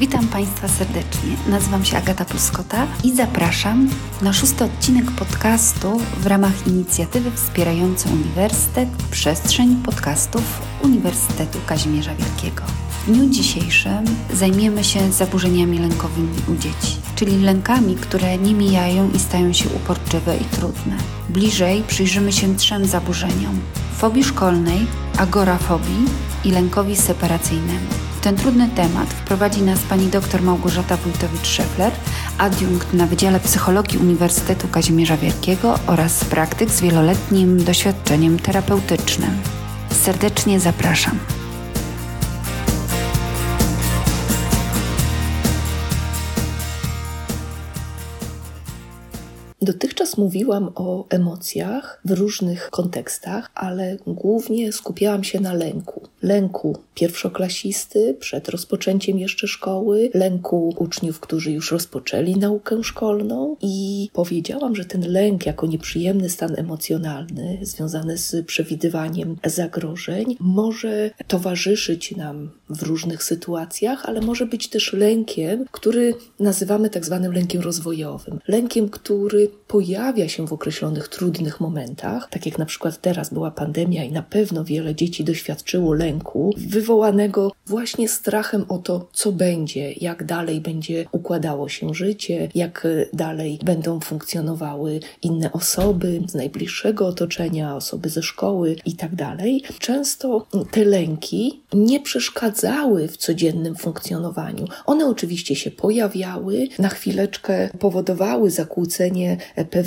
Witam Państwa serdecznie. Nazywam się Agata Puskota i zapraszam na szósty odcinek podcastu w ramach inicjatywy wspierającej Uniwersytet Przestrzeń Podcastów Uniwersytetu Kazimierza Wielkiego. W dniu dzisiejszym zajmiemy się zaburzeniami lękowymi u dzieci, czyli lękami, które nie mijają i stają się uporczywe i trudne. Bliżej przyjrzymy się trzem zaburzeniom: fobii szkolnej, agorafobii i lękowi separacyjnemu. W ten trudny temat wprowadzi nas pani dr Małgorzata Wójtowicz-Szefler, adiunkt na Wydziale Psychologii Uniwersytetu Kazimierza Wielkiego oraz praktyk z wieloletnim doświadczeniem terapeutycznym. Serdecznie zapraszam. Mówiłam o emocjach w różnych kontekstach, ale głównie skupiałam się na lęku. Lęku pierwszoklasisty przed rozpoczęciem jeszcze szkoły, lęku uczniów, którzy już rozpoczęli naukę szkolną i powiedziałam, że ten lęk jako nieprzyjemny stan emocjonalny związany z przewidywaniem zagrożeń może towarzyszyć nam w różnych sytuacjach, ale może być też lękiem, który nazywamy tak zwanym lękiem rozwojowym. Lękiem, który pojawia się w określonych trudnych momentach, tak jak na przykład teraz była pandemia i na pewno wiele dzieci doświadczyło lęku wywołanego właśnie strachem o to, co będzie, jak dalej będzie układało się życie, jak dalej będą funkcjonowały inne osoby z najbliższego otoczenia, osoby ze szkoły i tak. Często te lęki nie przeszkadzały w codziennym funkcjonowaniu. One oczywiście się pojawiały, na chwileczkę powodowały zakłócenie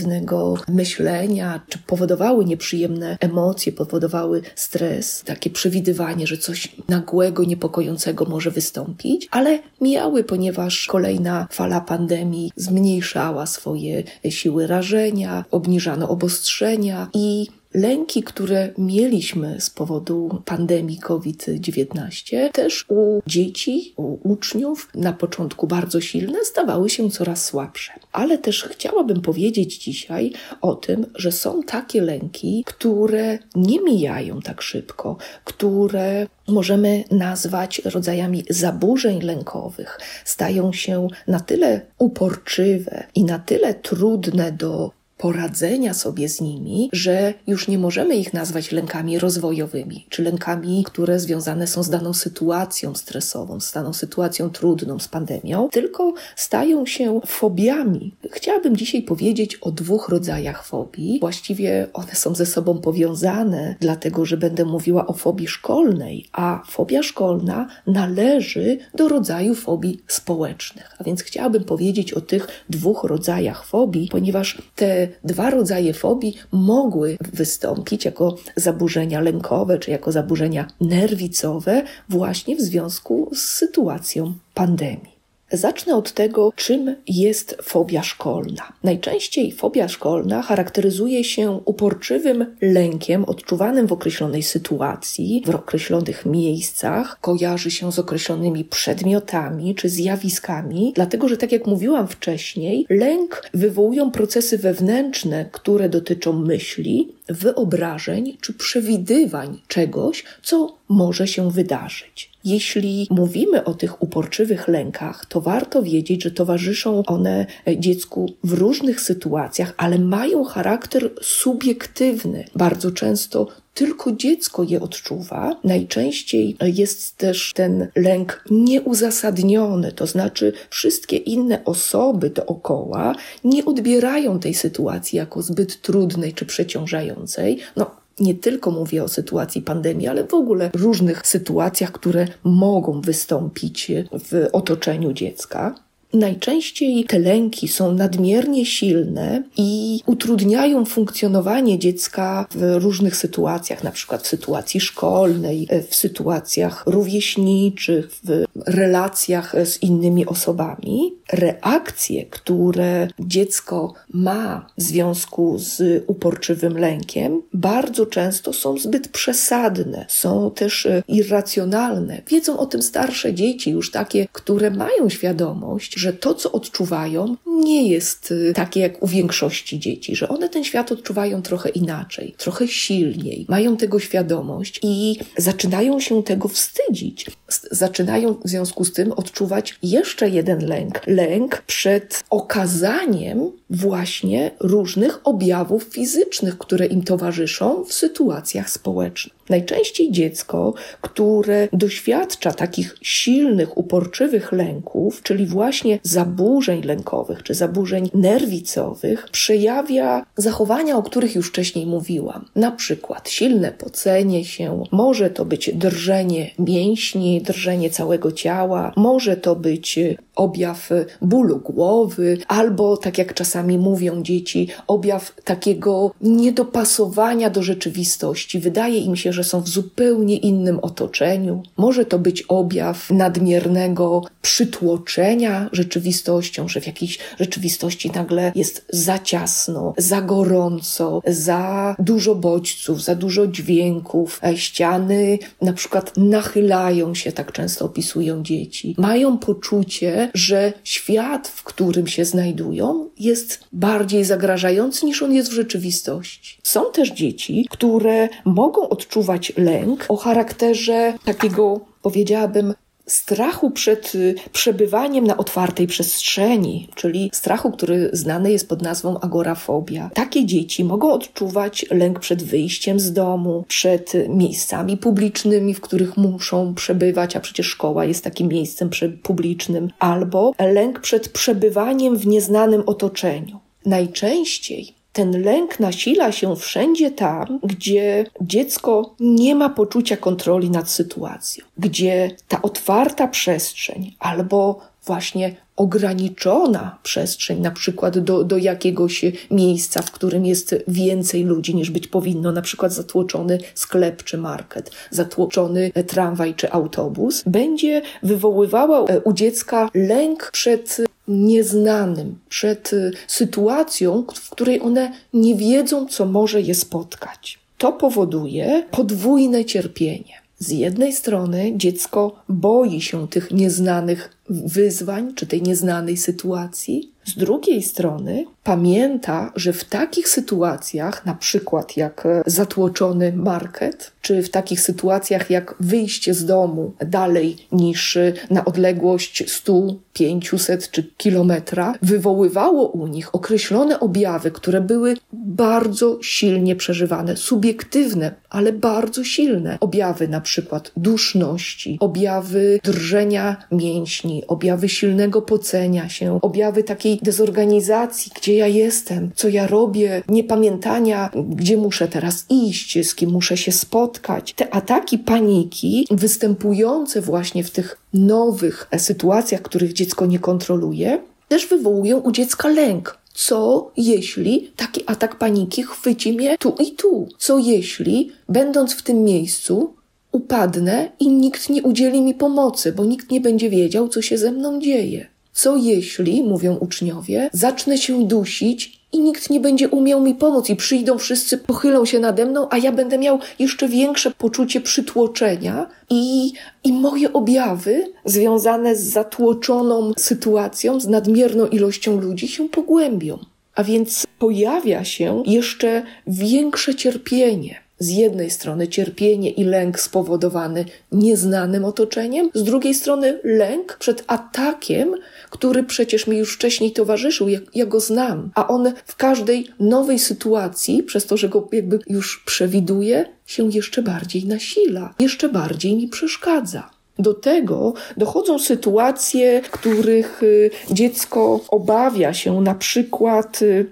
pewnego myślenia, czy powodowały nieprzyjemne emocje, powodowały stres, takie przewidywanie, że coś nagłego, niepokojącego może wystąpić, ale miały, ponieważ kolejna fala pandemii zmniejszała swoje siły rażenia, obniżano obostrzenia i Lęki, które mieliśmy z powodu pandemii COVID-19, też u dzieci, u uczniów na początku bardzo silne, stawały się coraz słabsze. Ale też chciałabym powiedzieć dzisiaj o tym, że są takie lęki, które nie mijają tak szybko, które możemy nazwać rodzajami zaburzeń lękowych, stają się na tyle uporczywe i na tyle trudne do poradzenia sobie z nimi, że już nie możemy ich nazwać lękami rozwojowymi, czy lękami, które związane są z daną sytuacją stresową, z daną sytuacją trudną, z pandemią, tylko stają się fobiami. Chciałabym dzisiaj powiedzieć o dwóch rodzajach fobii. Właściwie one są ze sobą powiązane, dlatego że będę mówiła o fobii szkolnej, a fobia szkolna należy do rodzaju fobii społecznych. A więc chciałabym powiedzieć o tych dwóch rodzajach fobii, ponieważ te dwa rodzaje fobii mogły wystąpić jako zaburzenia lękowe czy jako zaburzenia nerwicowe właśnie w związku z sytuacją pandemii. Zacznę od tego, czym jest fobia szkolna. Najczęściej fobia szkolna charakteryzuje się uporczywym lękiem odczuwanym w określonej sytuacji, w określonych miejscach, kojarzy się z określonymi przedmiotami czy zjawiskami, dlatego że, tak jak mówiłam wcześniej, lęk wywołują procesy wewnętrzne, które dotyczą myśli, wyobrażeń czy przewidywań czegoś, co może się wydarzyć. Jeśli mówimy o tych uporczywych lękach, to warto wiedzieć, że towarzyszą one dziecku w różnych sytuacjach, ale mają charakter subiektywny. Bardzo często tylko dziecko je odczuwa. Najczęściej jest też ten lęk nieuzasadniony, to znaczy wszystkie inne osoby dookoła nie odbierają tej sytuacji jako zbyt trudnej czy przeciążającej. No, nie tylko mówię o sytuacji pandemii, ale w ogóle różnych sytuacjach, które mogą wystąpić w otoczeniu dziecka. Najczęściej te lęki są nadmiernie silne i utrudniają funkcjonowanie dziecka w różnych sytuacjach, na przykład w sytuacji szkolnej, w sytuacjach rówieśniczych, w relacjach z innymi osobami. Reakcje, które dziecko ma w związku z uporczywym lękiem, bardzo często są zbyt przesadne, są też irracjonalne. Wiedzą o tym starsze dzieci, już takie, które mają świadomość, że to, co odczuwają, nie jest y, takie jak u większości dzieci, że one ten świat odczuwają trochę inaczej, trochę silniej, mają tego świadomość i zaczynają się tego wstydzić. Zaczynają w związku z tym odczuwać jeszcze jeden lęk. Lęk przed okazaniem właśnie różnych objawów fizycznych, które im towarzyszą w sytuacjach społecznych. Najczęściej dziecko, które doświadcza takich silnych, uporczywych lęków, czyli właśnie zaburzeń lękowych czy zaburzeń nerwicowych, przejawia zachowania, o których już wcześniej mówiłam. Na przykład silne pocenie się, może to być drżenie mięśni, drżenie całego ciała, może to być objaw bólu głowy, albo tak jak czasami mówią dzieci, objaw takiego niedopasowania do rzeczywistości. Wydaje im się, że są w zupełnie innym otoczeniu. Może to być objaw nadmiernego przytłoczenia rzeczywistością, że w jakiejś rzeczywistości nagle jest za ciasno, za gorąco, za dużo bodźców, za dużo dźwięków. E, ściany na przykład nachylają się, tak często opisują dzieci. Mają poczucie, że świat, w którym się znajdują, jest bardziej zagrażający niż on jest w rzeczywistości. Są też dzieci, które mogą odczuwać lęk o charakterze takiego, powiedziałabym, strachu przed y, przebywaniem na otwartej przestrzeni, czyli strachu, który znany jest pod nazwą agorafobia. Takie dzieci mogą odczuwać lęk przed wyjściem z domu, przed miejscami publicznymi, w których muszą przebywać, a przecież szkoła jest takim miejscem publicznym, albo lęk przed przebywaniem w nieznanym otoczeniu. Najczęściej ten lęk nasila się wszędzie tam, gdzie dziecko nie ma poczucia kontroli nad sytuacją, gdzie ta otwarta przestrzeń albo właśnie ograniczona przestrzeń, na przykład do, do jakiegoś miejsca, w którym jest więcej ludzi niż być powinno, na przykład zatłoczony sklep czy market, zatłoczony tramwaj czy autobus, będzie wywoływała u dziecka lęk przed nieznanym, przed y, sytuacją, w której one nie wiedzą, co może je spotkać. To powoduje podwójne cierpienie. Z jednej strony dziecko boi się tych nieznanych wyzwań czy tej nieznanej sytuacji, z drugiej strony pamięta, że w takich sytuacjach, na przykład jak e, zatłoczony market, czy w takich sytuacjach jak wyjście z domu dalej niż e, na odległość 100, 500 czy kilometra, wywoływało u nich określone objawy, które były bardzo silnie przeżywane, subiektywne, ale bardzo silne. Objawy na przykład duszności, objawy drżenia mięśni, objawy silnego pocenia się, objawy takiej dezorganizacji, gdzie ja jestem, co ja robię, niepamiętania, gdzie muszę teraz iść, z kim muszę się spotkać. Te ataki paniki występujące właśnie w tych nowych sytuacjach, których dziecko nie kontroluje, też wywołują u dziecka lęk. Co jeśli taki atak paniki chwyci mnie tu i tu? Co jeśli, będąc w tym miejscu, upadnę i nikt nie udzieli mi pomocy, bo nikt nie będzie wiedział, co się ze mną dzieje? Co jeśli, mówią uczniowie, zacznę się dusić i nikt nie będzie umiał mi pomóc i przyjdą wszyscy, pochylą się nade mną, a ja będę miał jeszcze większe poczucie przytłoczenia i, i moje objawy związane z zatłoczoną sytuacją, z nadmierną ilością ludzi się pogłębią. A więc pojawia się jeszcze większe cierpienie z jednej strony cierpienie i lęk spowodowany nieznanym otoczeniem, z drugiej strony lęk przed atakiem, który przecież mi już wcześniej towarzyszył, ja, ja go znam, a on w każdej nowej sytuacji, przez to, że go jakby już przewiduje, się jeszcze bardziej nasila, jeszcze bardziej mi przeszkadza. Do tego dochodzą sytuacje, których y, dziecko obawia się na przykład y,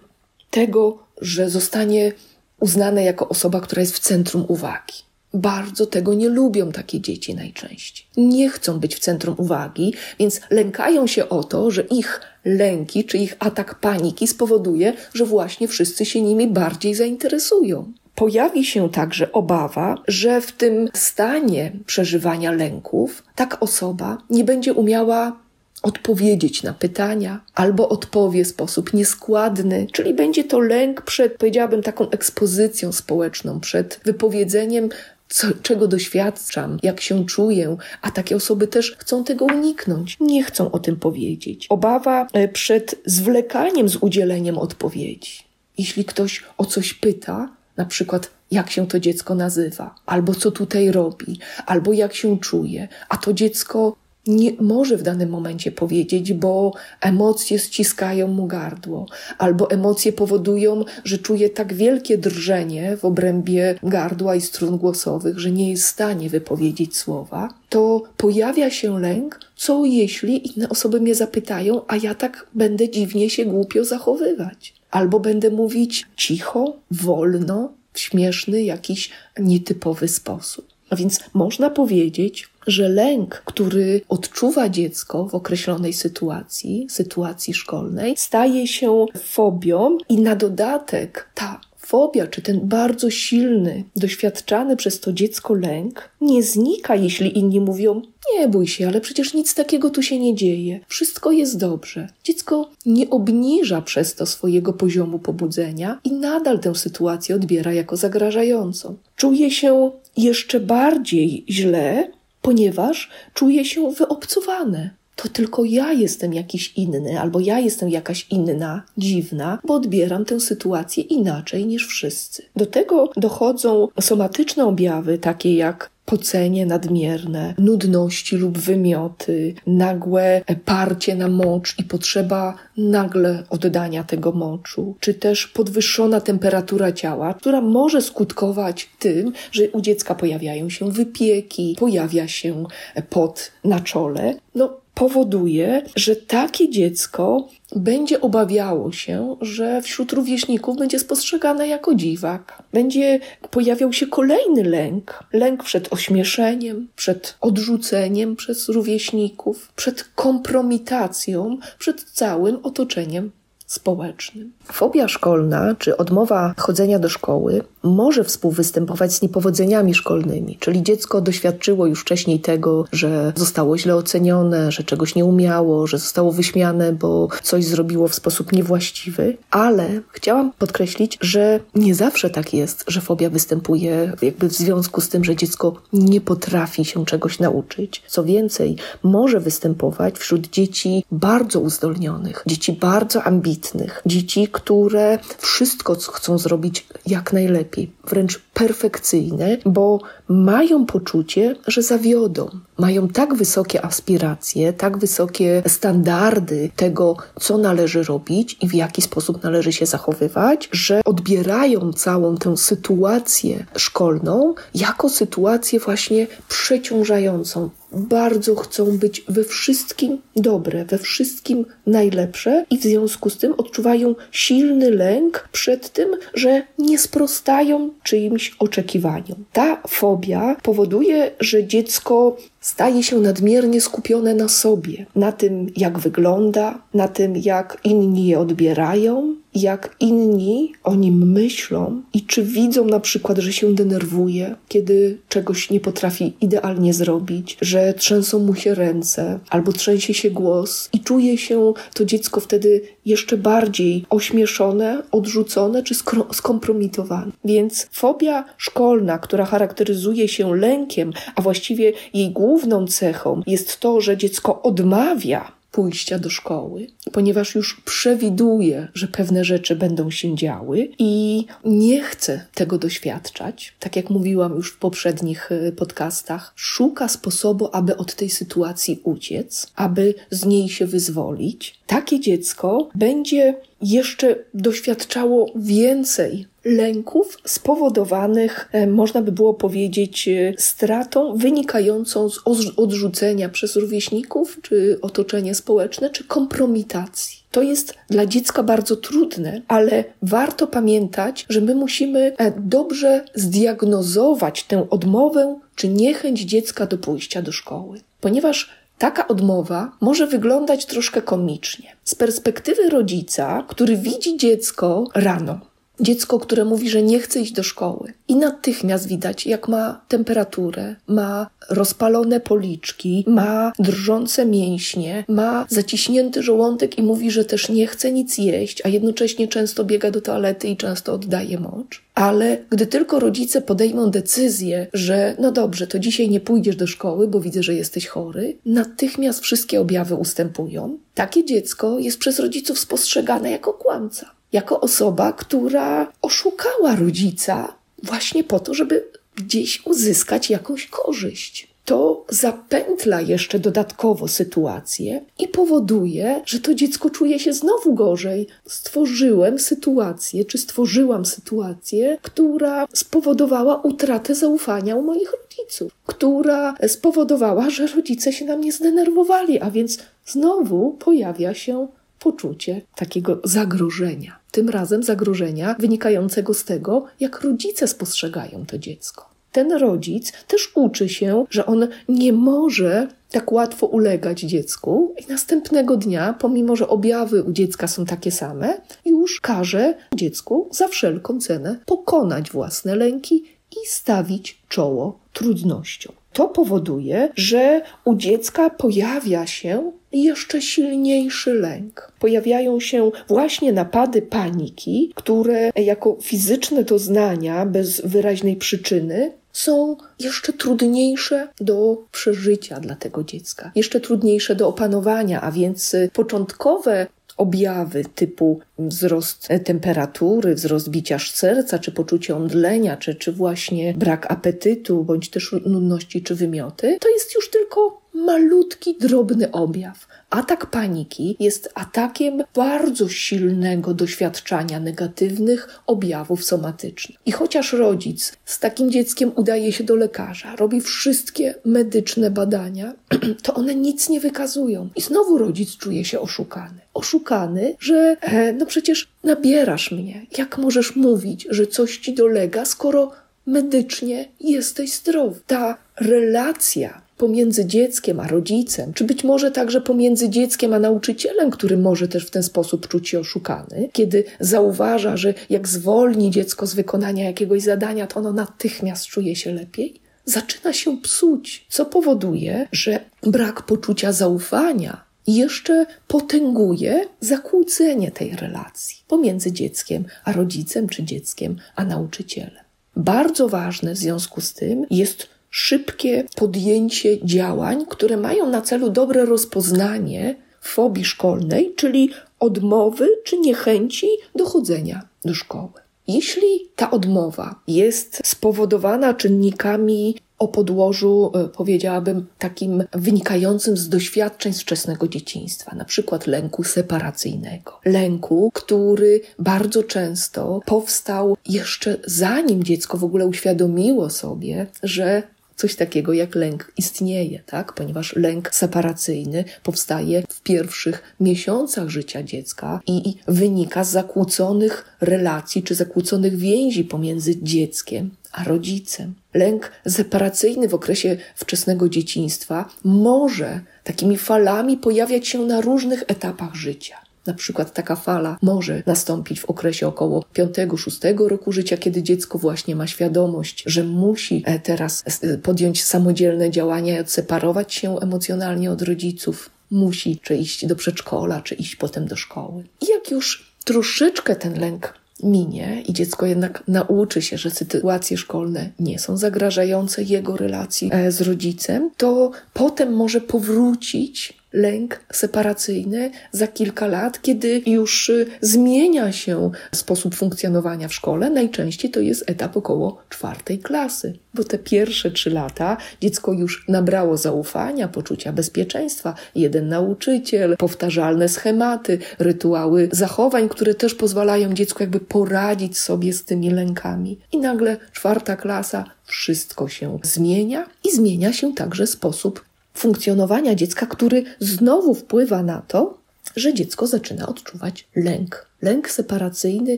tego, że zostanie uznane jako osoba, która jest w centrum uwagi. Bardzo tego nie lubią takie dzieci najczęściej. Nie chcą być w centrum uwagi, więc lękają się o to, że ich lęki czy ich atak paniki spowoduje, że właśnie wszyscy się nimi bardziej zainteresują. Pojawi się także obawa, że w tym stanie przeżywania lęków taka osoba nie będzie umiała odpowiedzieć na pytania, albo odpowie w sposób nieskładny, czyli będzie to lęk przed, powiedziałabym, taką ekspozycją społeczną, przed wypowiedzeniem co, czego doświadczam, jak się czuję, a takie osoby też chcą tego uniknąć, nie chcą o tym powiedzieć. Obawa e, przed zwlekaniem z udzieleniem odpowiedzi. Jeśli ktoś o coś pyta, na przykład jak się to dziecko nazywa, albo co tutaj robi, albo jak się czuje, a to dziecko nie może w danym momencie powiedzieć, bo emocje ściskają mu gardło, albo emocje powodują, że czuje tak wielkie drżenie w obrębie gardła i strun głosowych, że nie jest w stanie wypowiedzieć słowa, to pojawia się lęk, co jeśli inne osoby mnie zapytają, a ja tak będę dziwnie się głupio zachowywać. Albo będę mówić cicho, wolno, w śmieszny, jakiś nietypowy sposób. A więc można powiedzieć, że lęk, który odczuwa dziecko w określonej sytuacji, sytuacji szkolnej, staje się fobią i na dodatek ta fobia, czy ten bardzo silny, doświadczany przez to dziecko lęk nie znika, jeśli inni mówią: Nie bój się, ale przecież nic takiego tu się nie dzieje, wszystko jest dobrze. Dziecko nie obniża przez to swojego poziomu pobudzenia i nadal tę sytuację odbiera jako zagrażającą. Czuje się jeszcze bardziej źle, ponieważ czuje się wyobcowane. To tylko ja jestem jakiś inny, albo ja jestem jakaś inna, dziwna, bo odbieram tę sytuację inaczej niż wszyscy. Do tego dochodzą somatyczne objawy, takie jak pocenie nadmierne, nudności lub wymioty, nagłe parcie na mocz i potrzeba nagle oddania tego moczu, czy też podwyższona temperatura ciała, która może skutkować tym, że u dziecka pojawiają się wypieki, pojawia się pot na czole. No, powoduje, że takie dziecko będzie obawiało się, że wśród rówieśników będzie postrzegane jako dziwak. Będzie pojawiał się kolejny lęk. Lęk przed ośmieszeniem, przed odrzuceniem przez rówieśników, przed kompromitacją, przed całym otoczeniem społecznym. Fobia szkolna czy odmowa chodzenia do szkoły może współwystępować z niepowodzeniami szkolnymi, czyli dziecko doświadczyło już wcześniej tego, że zostało źle ocenione, że czegoś nie umiało, że zostało wyśmiane, bo coś zrobiło w sposób niewłaściwy, ale chciałam podkreślić, że nie zawsze tak jest, że fobia występuje jakby w związku z tym, że dziecko nie potrafi się czegoś nauczyć. Co więcej, może występować wśród dzieci bardzo uzdolnionych, dzieci bardzo ambitnych, dzieci, które wszystko chcą zrobić jak najlepiej, wręcz perfekcyjne, bo mają poczucie, że zawiodą. Mają tak wysokie aspiracje, tak wysokie standardy tego, co należy robić i w jaki sposób należy się zachowywać, że odbierają całą tę sytuację szkolną jako sytuację właśnie przeciążającą, bardzo chcą być we wszystkim dobre, we wszystkim najlepsze i w związku z tym odczuwają silny lęk przed tym, że nie sprostają czyimś oczekiwaniom. Ta fobia powoduje, że dziecko staje się nadmiernie skupione na sobie, na tym, jak wygląda, na tym, jak inni je odbierają, jak inni o nim myślą i czy widzą na przykład, że się denerwuje, kiedy czegoś nie potrafi idealnie zrobić, że trzęsą mu się ręce albo trzęsie się głos i czuje się to dziecko wtedy jeszcze bardziej ośmieszone, odrzucone czy skompromitowane. Więc fobia szkolna, która charakteryzuje się lękiem, a właściwie jej główną cechą jest to, że dziecko odmawia pójścia do szkoły, ponieważ już przewiduje, że pewne rzeczy będą się działy i nie chce tego doświadczać. Tak jak mówiłam już w poprzednich y, podcastach, szuka sposobu, aby od tej sytuacji uciec, aby z niej się wyzwolić. Takie dziecko będzie jeszcze doświadczało więcej lęków spowodowanych, e, można by było powiedzieć, e, stratą wynikającą z odrzucenia przez rówieśników, czy otoczenie społeczne, czy kompromitacji. To jest dla dziecka bardzo trudne, ale warto pamiętać, że my musimy e, dobrze zdiagnozować tę odmowę czy niechęć dziecka do pójścia do szkoły. Ponieważ Taka odmowa może wyglądać troszkę komicznie. Z perspektywy rodzica, który widzi dziecko rano, Dziecko, które mówi, że nie chce iść do szkoły. I natychmiast widać, jak ma temperaturę, ma rozpalone policzki, ma drżące mięśnie, ma zaciśnięty żołądek i mówi, że też nie chce nic jeść, a jednocześnie często biega do toalety i często oddaje mocz. Ale gdy tylko rodzice podejmą decyzję, że no dobrze, to dzisiaj nie pójdziesz do szkoły, bo widzę, że jesteś chory, natychmiast wszystkie objawy ustępują. Takie dziecko jest przez rodziców spostrzegane jako kłamca jako osoba, która oszukała rodzica właśnie po to, żeby gdzieś uzyskać jakąś korzyść to zapętla jeszcze dodatkowo sytuację i powoduje, że to dziecko czuje się znowu gorzej. Stworzyłem sytuację, czy stworzyłam sytuację, która spowodowała utratę zaufania u moich rodziców, która spowodowała, że rodzice się na mnie zdenerwowali, a więc znowu pojawia się poczucie takiego zagrożenia. Tym razem zagrożenia wynikającego z tego, jak rodzice spostrzegają to dziecko ten rodzic też uczy się, że on nie może tak łatwo ulegać dziecku i następnego dnia, pomimo że objawy u dziecka są takie same, już każe dziecku za wszelką cenę pokonać własne lęki i stawić czoło trudnościom. To powoduje, że u dziecka pojawia się jeszcze silniejszy lęk. Pojawiają się właśnie napady paniki, które jako fizyczne doznania bez wyraźnej przyczyny są jeszcze trudniejsze do przeżycia dla tego dziecka, jeszcze trudniejsze do opanowania, a więc początkowe objawy typu wzrost temperatury, wzrost bicia serca, czy poczucie omdlenia, czy, czy właśnie brak apetytu, bądź też nudności czy wymioty, to jest już tylko malutki, drobny objaw. Atak paniki jest atakiem bardzo silnego doświadczania negatywnych objawów somatycznych. I chociaż rodzic z takim dzieckiem udaje się do lekarza, robi wszystkie medyczne badania, to one nic nie wykazują. I znowu rodzic czuje się oszukany. Oszukany, że e, no przecież nabierasz mnie. Jak możesz mówić, że coś ci dolega, skoro medycznie jesteś zdrowy? Ta relacja pomiędzy dzieckiem a rodzicem, czy być może także pomiędzy dzieckiem a nauczycielem, który może też w ten sposób czuć się oszukany, kiedy zauważa, że jak zwolni dziecko z wykonania jakiegoś zadania, to ono natychmiast czuje się lepiej, zaczyna się psuć, co powoduje, że brak poczucia zaufania jeszcze potęguje zakłócenie tej relacji pomiędzy dzieckiem a rodzicem, czy dzieckiem a nauczycielem. Bardzo ważne w związku z tym jest szybkie podjęcie działań, które mają na celu dobre rozpoznanie fobii szkolnej, czyli odmowy czy niechęci do chodzenia do szkoły. Jeśli ta odmowa jest spowodowana czynnikami o podłożu, e, powiedziałabym, takim wynikającym z doświadczeń z wczesnego dzieciństwa, na przykład lęku separacyjnego. Lęku, który bardzo często powstał jeszcze zanim dziecko w ogóle uświadomiło sobie, że coś takiego jak lęk istnieje, tak? ponieważ lęk separacyjny powstaje w pierwszych miesiącach życia dziecka i wynika z zakłóconych relacji czy zakłóconych więzi pomiędzy dzieckiem a rodzicem. Lęk separacyjny w okresie wczesnego dzieciństwa może takimi falami pojawiać się na różnych etapach życia. Na przykład taka fala może nastąpić w okresie około 5-6 roku życia, kiedy dziecko właśnie ma świadomość, że musi e, teraz e, podjąć samodzielne działania i odseparować się emocjonalnie od rodziców. Musi czy iść do przedszkola, czy iść potem do szkoły. I jak już troszeczkę ten lęk minie i dziecko jednak nauczy się, że sytuacje szkolne nie są zagrażające jego relacji e, z rodzicem, to potem może powrócić lęk separacyjny za kilka lat, kiedy już y, zmienia się sposób funkcjonowania w szkole. Najczęściej to jest etap około czwartej klasy, bo te pierwsze trzy lata dziecko już nabrało zaufania, poczucia bezpieczeństwa, jeden nauczyciel, powtarzalne schematy, rytuały zachowań, które też pozwalają dziecku jakby poradzić sobie z tymi lękami. I nagle czwarta klasa, wszystko się zmienia i zmienia się także sposób funkcjonowania dziecka, który znowu wpływa na to, że dziecko zaczyna odczuwać lęk. Lęk separacyjny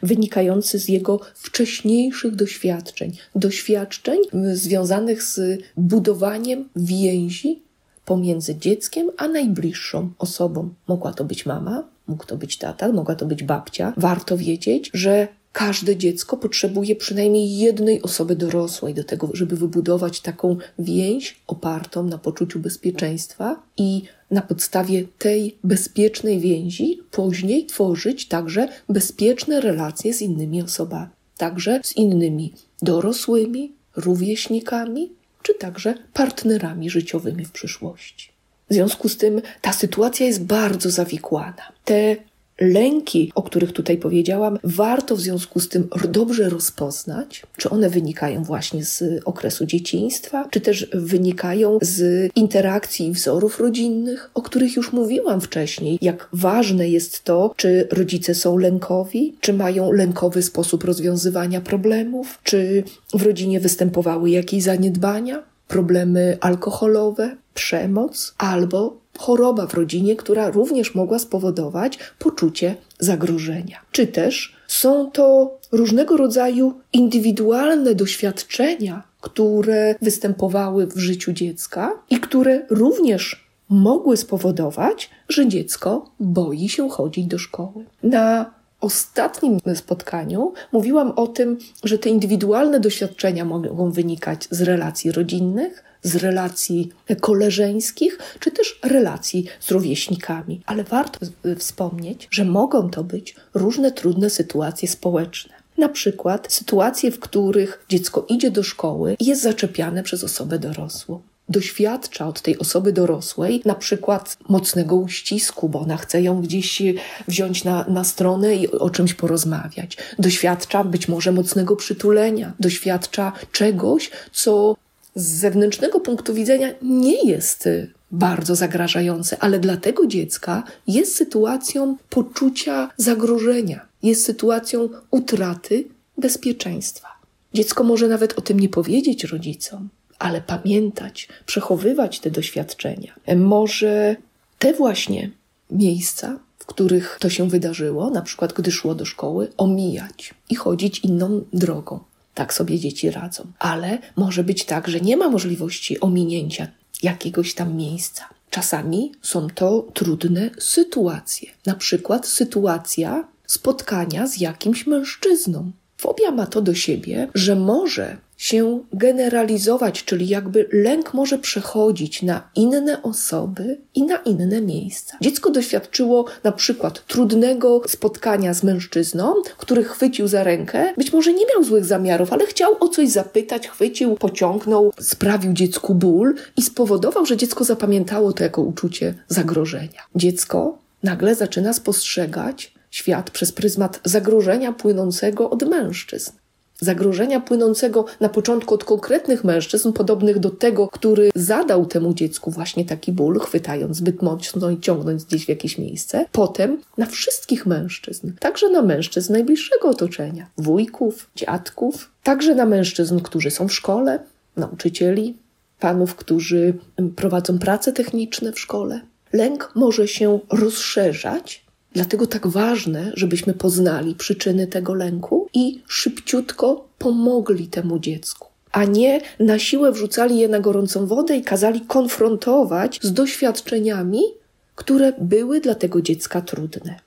wynikający z jego wcześniejszych doświadczeń, doświadczeń związanych z budowaniem więzi pomiędzy dzieckiem a najbliższą osobą. Mogła to być mama, mógł to być tata, mogła to być babcia. Warto wiedzieć, że Każde dziecko potrzebuje przynajmniej jednej osoby dorosłej do tego, żeby wybudować taką więź opartą na poczuciu bezpieczeństwa i na podstawie tej bezpiecznej więzi później tworzyć także bezpieczne relacje z innymi osobami, także z innymi dorosłymi, rówieśnikami, czy także partnerami życiowymi w przyszłości. W związku z tym ta sytuacja jest bardzo zawikłana. Te lęki, o których tutaj powiedziałam, warto w związku z tym dobrze rozpoznać, czy one wynikają właśnie z okresu dzieciństwa, czy też wynikają z interakcji i wzorów rodzinnych, o których już mówiłam wcześniej, jak ważne jest to, czy rodzice są lękowi, czy mają lękowy sposób rozwiązywania problemów, czy w rodzinie występowały jakieś zaniedbania, problemy alkoholowe, przemoc albo choroba w rodzinie, która również mogła spowodować poczucie zagrożenia. Czy też są to różnego rodzaju indywidualne doświadczenia, które występowały w życiu dziecka i które również mogły spowodować, że dziecko boi się chodzić do szkoły. Na ostatnim spotkaniu mówiłam o tym, że te indywidualne doświadczenia mogą wynikać z relacji rodzinnych, z relacji koleżeńskich, czy też relacji z rówieśnikami. Ale warto wspomnieć, że mogą to być różne trudne sytuacje społeczne. Na przykład sytuacje, w których dziecko idzie do szkoły i jest zaczepiane przez osobę dorosłą doświadcza od tej osoby dorosłej na przykład mocnego uścisku, bo ona chce ją gdzieś wziąć na, na stronę i o czymś porozmawiać. Doświadcza być może mocnego przytulenia, doświadcza czegoś, co z zewnętrznego punktu widzenia nie jest bardzo zagrażające, ale dla tego dziecka jest sytuacją poczucia zagrożenia, jest sytuacją utraty bezpieczeństwa. Dziecko może nawet o tym nie powiedzieć rodzicom, ale pamiętać, przechowywać te doświadczenia. Może te właśnie miejsca, w których to się wydarzyło, na przykład gdy szło do szkoły, omijać i chodzić inną drogą. Tak sobie dzieci radzą. Ale może być tak, że nie ma możliwości ominięcia jakiegoś tam miejsca. Czasami są to trudne sytuacje. Na przykład sytuacja spotkania z jakimś mężczyzną. Fobia ma to do siebie, że może się generalizować, czyli jakby lęk może przechodzić na inne osoby i na inne miejsca. Dziecko doświadczyło na przykład trudnego spotkania z mężczyzną, który chwycił za rękę. Być może nie miał złych zamiarów, ale chciał o coś zapytać, chwycił, pociągnął, sprawił dziecku ból i spowodował, że dziecko zapamiętało to jako uczucie zagrożenia. Dziecko nagle zaczyna spostrzegać świat przez pryzmat zagrożenia płynącego od mężczyzn zagrożenia płynącego na początku od konkretnych mężczyzn, podobnych do tego, który zadał temu dziecku właśnie taki ból, chwytając zbyt mocno i ciągnąc gdzieś w jakieś miejsce, potem na wszystkich mężczyzn, także na mężczyzn najbliższego otoczenia, wujków, dziadków, także na mężczyzn, którzy są w szkole, nauczycieli, panów, którzy prowadzą prace techniczne w szkole. Lęk może się rozszerzać Dlatego tak ważne, żebyśmy poznali przyczyny tego lęku i szybciutko pomogli temu dziecku, a nie na siłę wrzucali je na gorącą wodę i kazali konfrontować z doświadczeniami, które były dla tego dziecka trudne.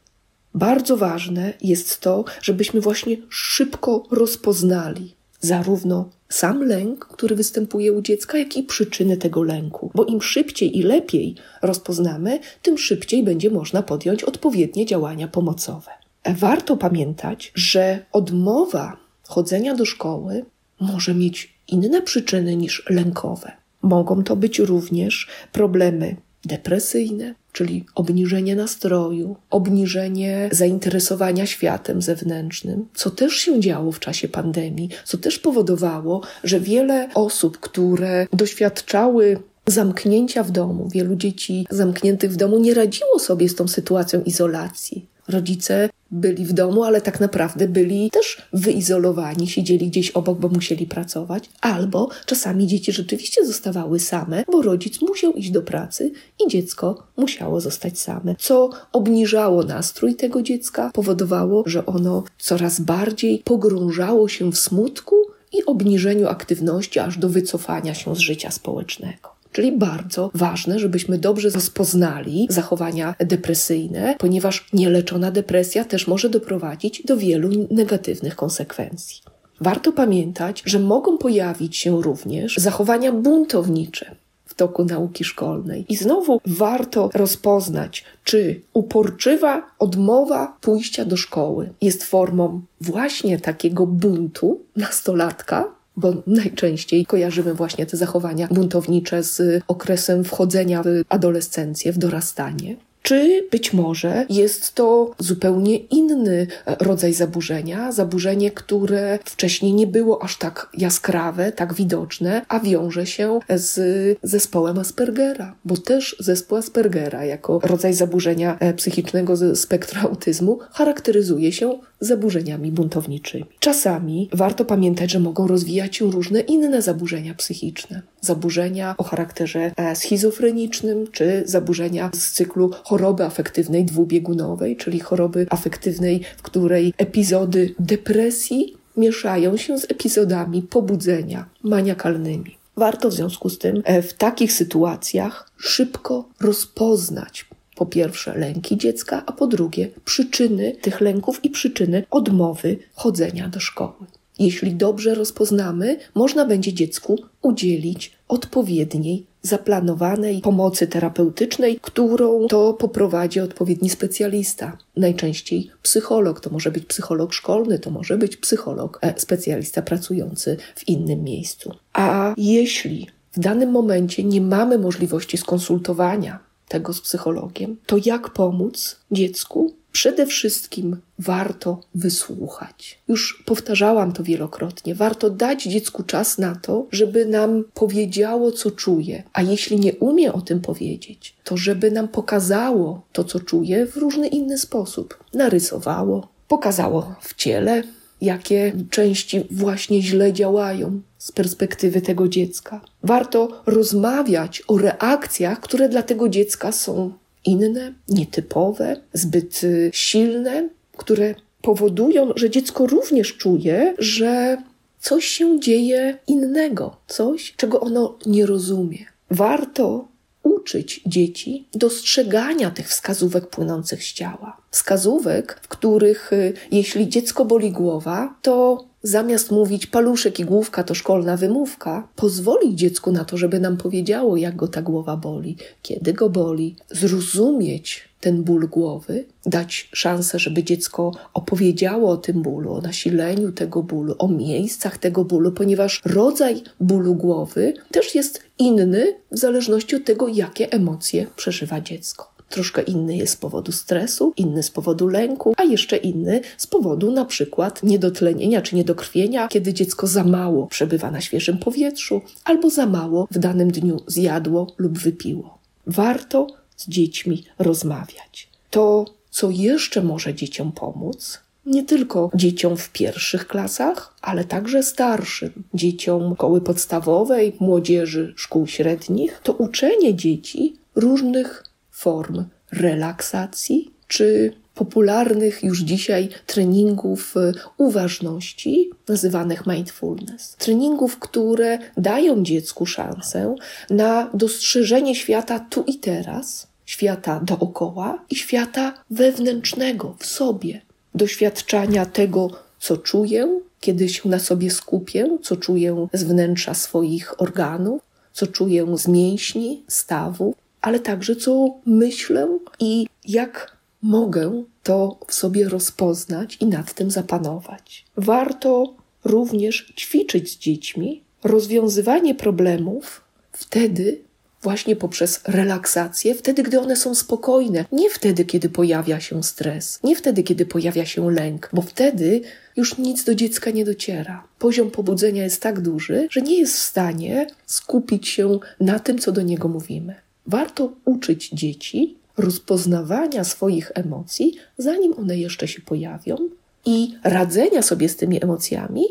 Bardzo ważne jest to, żebyśmy właśnie szybko rozpoznali zarówno sam lęk, który występuje u dziecka, jak i przyczyny tego lęku. Bo im szybciej i lepiej rozpoznamy, tym szybciej będzie można podjąć odpowiednie działania pomocowe. Warto pamiętać, że odmowa chodzenia do szkoły może mieć inne przyczyny niż lękowe. Mogą to być również problemy depresyjne, czyli obniżenie nastroju, obniżenie zainteresowania światem zewnętrznym, co też się działo w czasie pandemii, co też powodowało, że wiele osób, które doświadczały zamknięcia w domu, wielu dzieci zamkniętych w domu nie radziło sobie z tą sytuacją izolacji. Rodzice byli w domu, ale tak naprawdę byli też wyizolowani, siedzieli gdzieś obok, bo musieli pracować, albo czasami dzieci rzeczywiście zostawały same, bo rodzic musiał iść do pracy i dziecko musiało zostać same, co obniżało nastrój tego dziecka, powodowało, że ono coraz bardziej pogrążało się w smutku i obniżeniu aktywności aż do wycofania się z życia społecznego. Czyli bardzo ważne, żebyśmy dobrze rozpoznali zachowania depresyjne, ponieważ nieleczona depresja też może doprowadzić do wielu negatywnych konsekwencji. Warto pamiętać, że mogą pojawić się również zachowania buntownicze w toku nauki szkolnej. I znowu warto rozpoznać, czy uporczywa odmowa pójścia do szkoły jest formą właśnie takiego buntu nastolatka, bo najczęściej kojarzymy właśnie te zachowania buntownicze z okresem wchodzenia w adolescencję, w dorastanie. Czy być może jest to zupełnie inny e, rodzaj zaburzenia, zaburzenie, które wcześniej nie było aż tak jaskrawe, tak widoczne, a wiąże się z zespołem Aspergera, bo też zespół Aspergera jako rodzaj zaburzenia e, psychicznego ze spektra autyzmu charakteryzuje się zaburzeniami buntowniczymi. Czasami warto pamiętać, że mogą rozwijać się różne inne zaburzenia psychiczne. Zaburzenia o charakterze e, schizofrenicznym, czy zaburzenia z cyklu choroby afektywnej dwubiegunowej, czyli choroby afektywnej, w której epizody depresji mieszają się z epizodami pobudzenia maniakalnymi. Warto w związku z tym e, w takich sytuacjach szybko rozpoznać po pierwsze lęki dziecka, a po drugie przyczyny tych lęków i przyczyny odmowy chodzenia do szkoły. Jeśli dobrze rozpoznamy, można będzie dziecku udzielić odpowiedniej, zaplanowanej pomocy terapeutycznej, którą to poprowadzi odpowiedni specjalista. Najczęściej psycholog, to może być psycholog szkolny, to może być psycholog, e, specjalista pracujący w innym miejscu. A jeśli w danym momencie nie mamy możliwości skonsultowania tego z psychologiem, to jak pomóc dziecku? Przede wszystkim warto wysłuchać. Już powtarzałam to wielokrotnie. Warto dać dziecku czas na to, żeby nam powiedziało, co czuje. A jeśli nie umie o tym powiedzieć, to żeby nam pokazało to, co czuje w różny inny sposób. Narysowało, pokazało w ciele, jakie części właśnie źle działają z perspektywy tego dziecka. Warto rozmawiać o reakcjach, które dla tego dziecka są inne, nietypowe, zbyt y, silne, które powodują, że dziecko również czuje, że coś się dzieje innego, coś, czego ono nie rozumie. Warto uczyć dzieci dostrzegania tych wskazówek płynących z ciała. Wskazówek, w których y, jeśli dziecko boli głowa, to zamiast mówić paluszek i główka to szkolna wymówka, pozwolić dziecku na to, żeby nam powiedziało, jak go ta głowa boli, kiedy go boli, zrozumieć ten ból głowy, dać szansę, żeby dziecko opowiedziało o tym bólu, o nasileniu tego bólu, o miejscach tego bólu, ponieważ rodzaj bólu głowy też jest inny w zależności od tego, jakie emocje przeżywa dziecko. Troszkę inny jest z powodu stresu, inny z powodu lęku, a jeszcze inny z powodu na przykład niedotlenienia czy niedokrwienia, kiedy dziecko za mało przebywa na świeżym powietrzu albo za mało w danym dniu zjadło lub wypiło. Warto z dziećmi rozmawiać. To, co jeszcze może dzieciom pomóc, nie tylko dzieciom w pierwszych klasach, ale także starszym, dzieciom szkoły podstawowej, młodzieży szkół średnich, to uczenie dzieci różnych form relaksacji czy popularnych już dzisiaj treningów y, uważności, nazywanych mindfulness. Treningów, które dają dziecku szansę na dostrzeżenie świata tu i teraz, świata dookoła i świata wewnętrznego w sobie, doświadczania tego, co czuję, kiedy się na sobie skupię, co czuję z wnętrza swoich organów, co czuję z mięśni, stawów, ale także co myślę i jak mogę to w sobie rozpoznać i nad tym zapanować. Warto również ćwiczyć z dziećmi rozwiązywanie problemów wtedy, właśnie poprzez relaksację, wtedy, gdy one są spokojne, nie wtedy, kiedy pojawia się stres, nie wtedy, kiedy pojawia się lęk, bo wtedy już nic do dziecka nie dociera. Poziom pobudzenia jest tak duży, że nie jest w stanie skupić się na tym, co do niego mówimy. Warto uczyć dzieci rozpoznawania swoich emocji, zanim one jeszcze się pojawią, i radzenia sobie z tymi emocjami,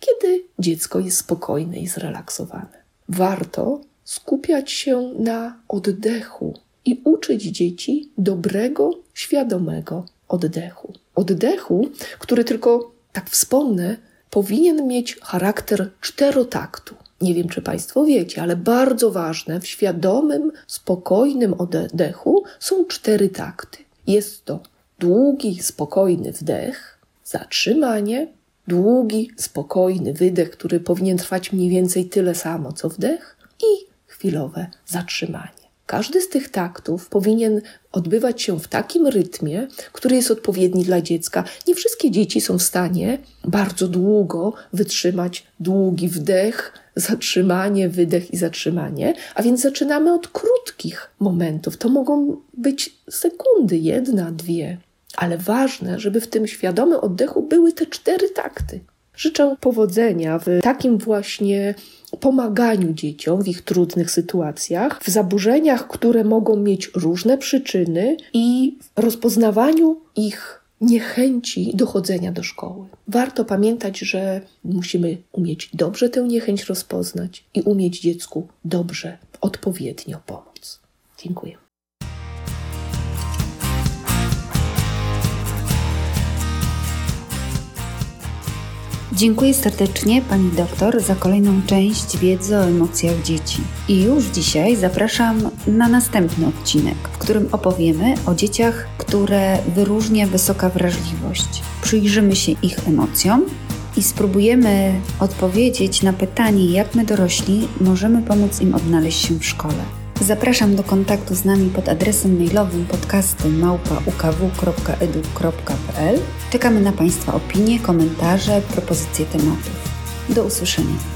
kiedy dziecko jest spokojne i zrelaksowane. Warto skupiać się na oddechu i uczyć dzieci dobrego, świadomego oddechu. Oddechu, który tylko, tak wspomnę, powinien mieć charakter czterotaktu. Nie wiem, czy Państwo wiecie, ale bardzo ważne w świadomym, spokojnym oddechu są cztery takty. Jest to długi, spokojny wdech, zatrzymanie, długi, spokojny wydech, który powinien trwać mniej więcej tyle samo co wdech i chwilowe zatrzymanie. Każdy z tych taktów powinien odbywać się w takim rytmie, który jest odpowiedni dla dziecka. Nie wszystkie dzieci są w stanie bardzo długo wytrzymać długi wdech, zatrzymanie, wydech i zatrzymanie, a więc zaczynamy od krótkich momentów. To mogą być sekundy, jedna, dwie, ale ważne, żeby w tym świadomym oddechu były te cztery takty. Życzę powodzenia w takim właśnie pomaganiu dzieciom w ich trudnych sytuacjach, w zaburzeniach, które mogą mieć różne przyczyny i rozpoznawaniu ich niechęci do chodzenia do szkoły. Warto pamiętać, że musimy umieć dobrze tę niechęć rozpoznać i umieć dziecku dobrze, odpowiednio pomóc. Dziękuję. Dziękuję serdecznie Pani doktor za kolejną część wiedzy o emocjach dzieci. I już dzisiaj zapraszam na następny odcinek, w którym opowiemy o dzieciach, które wyróżnia wysoka wrażliwość. Przyjrzymy się ich emocjom i spróbujemy odpowiedzieć na pytanie, jak my dorośli możemy pomóc im odnaleźć się w szkole. Zapraszam do kontaktu z nami pod adresem mailowym podcasty małpa.ukw.edu.pl. Czekamy na Państwa opinie, komentarze, propozycje tematów. Do usłyszenia.